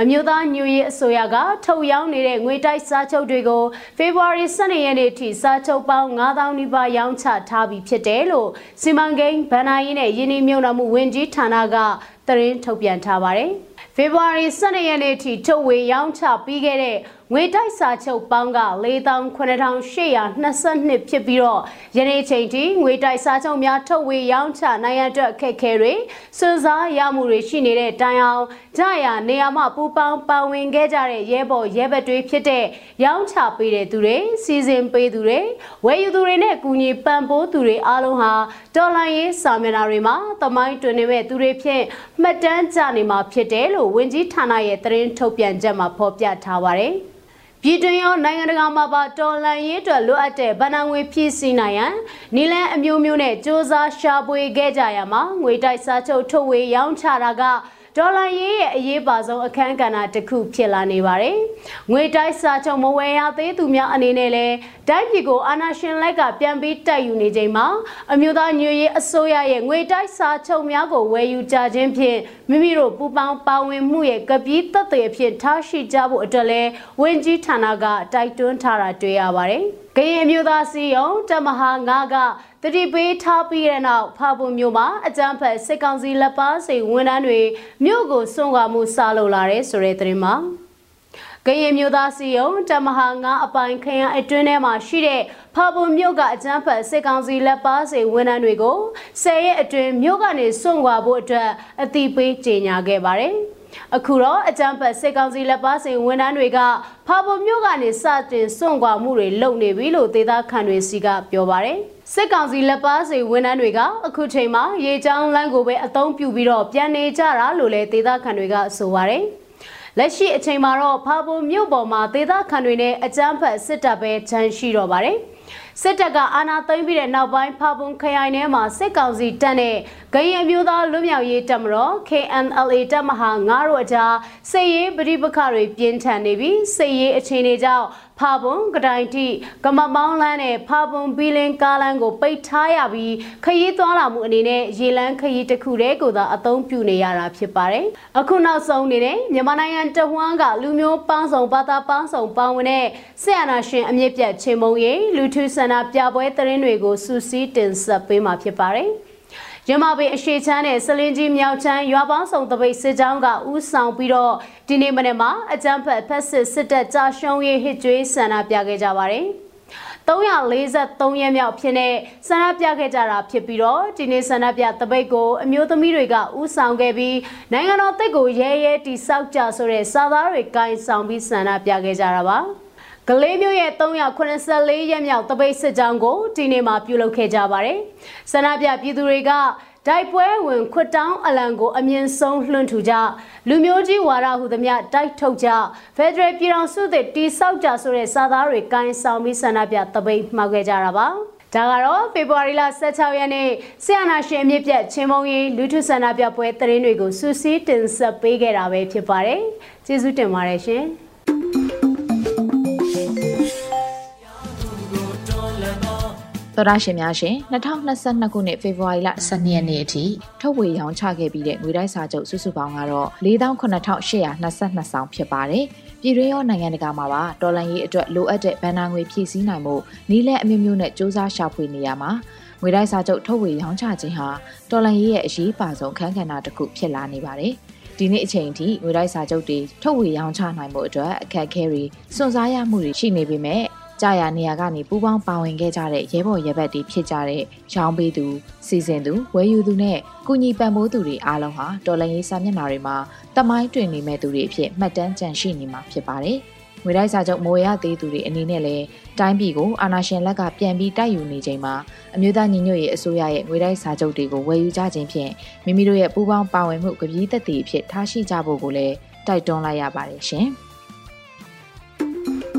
အမျိုးသားညွရေးအစိုးရကထုတ်ရောင်းနေတဲ့ငွေတိုက်စားချုပ်တွေကိုဖေဖော်ဝါရီ12ရက်နေ့ထိစားချုပ်ပေါင်း9000နီးပါးရောင်းချထားပြီးဖြစ်တယ်လို့စီမံကိန်းဗဏ္ဍာရေးနဲ့ယင်းနှမြုံနှမှုဝန်ကြီးဌာနကသတင်းထုတ်ပြန်ထားပါတယ်။ဖေဖော်ဝါရီ12ရက်နေ့ထိထုတ်ဝေရောင်းချပြီးခဲ့တဲ့ငွေတိုက်စာချုပ်ပေါင်းက4,9822ဖြစ်ပြီးတော့ယနေ့ချိန်ထိငွေတိုက်စာချုပ်များထုတ်ဝေရောင်းချနိုင်ရတဲ့အခက်အခဲတွေစွန့်စားရမှုတွေရှိနေတဲ့တိုင်အောင်ကြရနေရာမှာပူပေါင်းပါဝင်ခဲ့ကြတဲ့ရဲဘော်ရဲဘက်တွေဖြစ်တဲ့ရောင်းချပေးတဲ့သူတွေစီစဉ်ပေးသူတွေဝယ်ယူသူတွေနဲ့ကူညီပံ့ပိုးသူတွေအားလုံးဟာဒေါ်လာရေးစာမျက်နှာတွေမှာသမိုင်းတွင်နေမဲ့သူတွေဖြင့်မှတ်တမ်းကြနေမှာဖြစ်တယ်လို့ဝန်ကြီးဌာနရဲ့သတင်းထုတ်ပြန်ချက်မှာဖော်ပြထားပါတယ်။ ပြည်တွင်းရောနိုင်ငံတကာမှာပါတော်လန်ရေးအတွက်လိုအပ်တဲ့ဗဏ္ဍာငွေဖြည့်ဆည်းနိုင်ရန်နီလန်အမျိုးမျိုးနဲ့စ조사ရှာဖွေခဲ့ကြရမှာငွေတိုက်စားချုပ်ထုတ်ဝေရောင်းချတာက ဒေါ်လာရေးရဲ့အရေးပါဆုံးအခန်းကဏ္ဍတစ်ခုဖြစ်လာနေပါတယ်။ငွေတိုက်စာချုပ်မဝယ်ရသေးသူများအနေနဲ့လည်းတိုင်းပြည်ကိုအာဏာရှင်လက်ကပြန်ပြီးတိုက်ယူနေချိန်မှာအမျိုးသားညွေရေးအစိုးရရဲ့ငွေတိုက်စာချုပ်များကိုဝယ်ယူကြခြင်းဖြင့်မိမိတို့ပူပေါင်းပါဝင်မှုရဲ့ကပီးသက်သေအဖြစ်ထားရှိကြဖို့အတွက်လည်းဝန်ကြီးဌာနကတိုက်တွန်းထားတာတွေ့ရပါတယ်။ကရင်အမျိုးသားစီယုံတမဟာ9က တတိပေးထားပြီးတဲ့နောက်ဖာပုံမျိုးမှာအကြမ်းဖက်စစ်ကောင်စီလက်ပါစိဝန်ထမ်းတွေမြို့ကိုစွန့်ခွာမှုစလုပ်လာတဲ့ဆိုတဲ့သတင်းမှာကရင်မျိုးသားစီယုံတမဟာငါအပိုင်ခရံအတွင်းထဲမှာရှိတဲ့ဖာပုံမြို့ကအကြမ်းဖက်စစ်ကောင်စီလက်ပါစိဝန်ထမ်းတွေကိုဆယ်ရက်အတွင်းမြို့ကနေစွန့်ခွာဖို့အတွက်အတိပေးကြေညာခဲ့ပါတယ်။ အခုတော့အကြံဖတ်စစ်ကောင်စီလက်ပါစင်ဝန်ထမ်းတွေကဖာပုံမြို့ကနေစတင်စွန့်ခွာမှုတွေလုပ်နေပြီလို့ဒေသခံတွေစီကပြောပါတယ်။စစ်ကောင်စီလက်ပါစီဝန်ထမ်းတွေကအခုချိန်မှာရေချောင်းလမ်းကိုပဲအသုံးပြုပြီးတော့ပြန်နေကြတာလို့လည်းဒေသခံတွေကဆိုပါတယ်။လက်ရှိအချိန်မှာတော့ဖာပုံမြို့ပေါ်မှာဒေသခံတွေနဲ့အကြမ်းဖက်စစ်တပ်ပဲခြံရှိတော့ပါတယ်။ စစ်တပ်ကအာဏာသိမ်းပြီးတဲ့နောက်ပိုင်းဖာပုံခရိုင်ထဲမှာစစ်ကောင်စီတပ်နဲ့ဂရင်အမျိုးသားလွတ်မြောက်ရေးတပ်မတော် KNLA တပ်မဟာ9တို့အကြားစစ်ရေးပဋိပက္ခတွေပြင်းထန်နေပြီးစစ်ရေးအခြေအနေကြောင့် ဖာပွန်ကတိုင်တိကမမောင်းလန်းနဲ့ဖာပွန်ဘီလင်ကားလန်းကိုပိတ်ထားရပြီးခရီးသွားလာမှုအနေနဲ့ရေလန်းခရီးတစ်ခုတည်းကိုသာအသုံးပြုနေရတာဖြစ်ပါတယ်။အခုနောက်ဆုံးအနေနဲ့မြန်မာနိုင်ငံတဝန်းကလူမျိုးပေါင်းစုံဘာသာပေါင်းစုံပေါင်းဝင်တဲ့ဆက်အနာရှင်အမြင့်ပြတ်ချင်းမုံရီလူထုဆန္ဒပြပွဲသတင်းတွေကိုစူးစီးတင်ဆက်ပေးမှာဖြစ်ပါတယ်။ ရမပေအရှိချမ်းနဲ့စလင်းကြီးမြောက်ချမ်းရွာပေါင်းစုံတပိတ်စစ်ကြောင်းကဥဆောင်ပြီးတော့ဒီနေ့မနေ့မှာအကြမ်းဖက်ဖက်စစ်စစ်တပ်ကြာရှုံးရေးဟစ်ကြွေးဆန္ဒပြခဲ့ကြပါတယ်343ရက်မြောက်ဖြစ်တဲ့ဆန္ဒပြခဲ့ကြတာဖြစ်ပြီးတော့ဒီနေ့ဆန္ဒပြတပိတ်ကိုအမျိုးသမီးတွေကဥဆောင်ခဲ့ပြီးနိုင်ငံတော်တစ်ကိုရဲရဲတိစောက်ကြဆိုတဲ့စာသားတွေကင်ဆောင်ပြီးဆန္ဒပြခဲ့ကြတာပါ ကလေးမျိုးရဲ့384ရက်မြောက်တပိတ်စစ်ကြောင်းကိုဒီနေ့မှာပြုလုပ်ခဲ့ကြပါတယ်။ဆန္ဒပြပြည်သူတွေကတိုက်ပွဲဝင်ခွတ်တောင်းအလံကိုအမြင့်ဆုံးလွှင့်ထူကြလူမျိုးကြီးဝါဒဟုသမျှတိုက်ထုတ်ကြဖက်ဒရယ်ပြည်တော်စုသစ်တိဆောက်ကြဆိုတဲ့စာသားတွေကန်ဆောင်ပြီးဆန္ဒပြတပိတ်မှောက်ခဲ့ကြတာပါဒါကတော့ဖေဖော်ဝါရီလ16ရက်နေ့ဆီယနာရှင်အမြင့်ပြတ်ချင်းမုံရီလူထုဆန္ဒပြပွဲသတင်းတွေကိုစူးစီးတင်ဆက်ပေးခဲ့တာပဲဖြစ်ပါတယ်ကျေးဇူးတင်ပါတယ်ရှင် သောရရှင်များရှင်2022ခုနှစ်ဖေဖော်ဝါရီလ12ရက်နေ့အထိထုတ်ဝေရောင်းချခဲ့ပြီးတဲ့ငွေတိုက်စာချုပ်စုစုပေါင်းကတော့48,822ဆောင်ဖြစ်ပါတယ်။ပြည်တွင်းရောနိုင်ငံတကာမှာပါဒေါ်လာရေးအတွက်လိုအပ်တဲ့ဗန်နာငွေဖြည့်ဆည်းနိုင်မှုနီးလက်အမျိုးမျိုးနဲ့စ조사ရှာဖွေနေရမှာငွေတိုက်စာချုပ်ထုတ်ဝေရောင်းချခြင်းဟာဒေါ်လာရေးရဲ့အရေးပါဆုံးခန်းကဏ္ဍတစ်ခုဖြစ်လာနေပါတယ်။ဒီနေ့အချိန်ထိငွေတိုက်စာချုပ်တွေထုတ်ဝေရောင်းချနိုင်မှုအတွက်အခက်အခဲတွေစွန့်စားရမှုတွေရှိနေပေမဲ့ ကြာရနေရာကနေပူပေါင်းပါဝင်ခဲ့ကြတဲ့ရဲဘော်ရဲဘက်တွေဖြစ်ကြတဲ့ရောင်းပေးသူစီစဉ်သူဝယ်ယူသူနဲ့ကုညီပံ့ပိုးသူတွေအားလုံးဟာတော်လန်ရေးစာမျက်နှာတွေမှာတမိုင်းတွင်နေမဲ့သူတွေအဖြစ်မှတ်တမ်းကျန်ရှိနေမှာဖြစ်ပါတယ်။ငွေတိုက်စာချုပ်မိုးရသေးသူတွေအနေနဲ့လည်းတိုင်းပြည်ကိုအာဏာရှင်လက်ကပြန်ပြီးတိုက်ယူနေချိန်မှာအမျိုးသားညီညွတ်ရေးအစိုးရရဲ့ငွေတိုက်စာချုပ်တွေကိုဝယ်ယူကြခြင်းဖြင့်မိမိတို့ရဲ့ပူးပေါင်းပါဝင်မှုကပီးသက်တည်အဖြစ်ထားရှိကြဖို့ကိုလည်းတိုက်တွန်းလိုက်ရပါတယ်ရှင်။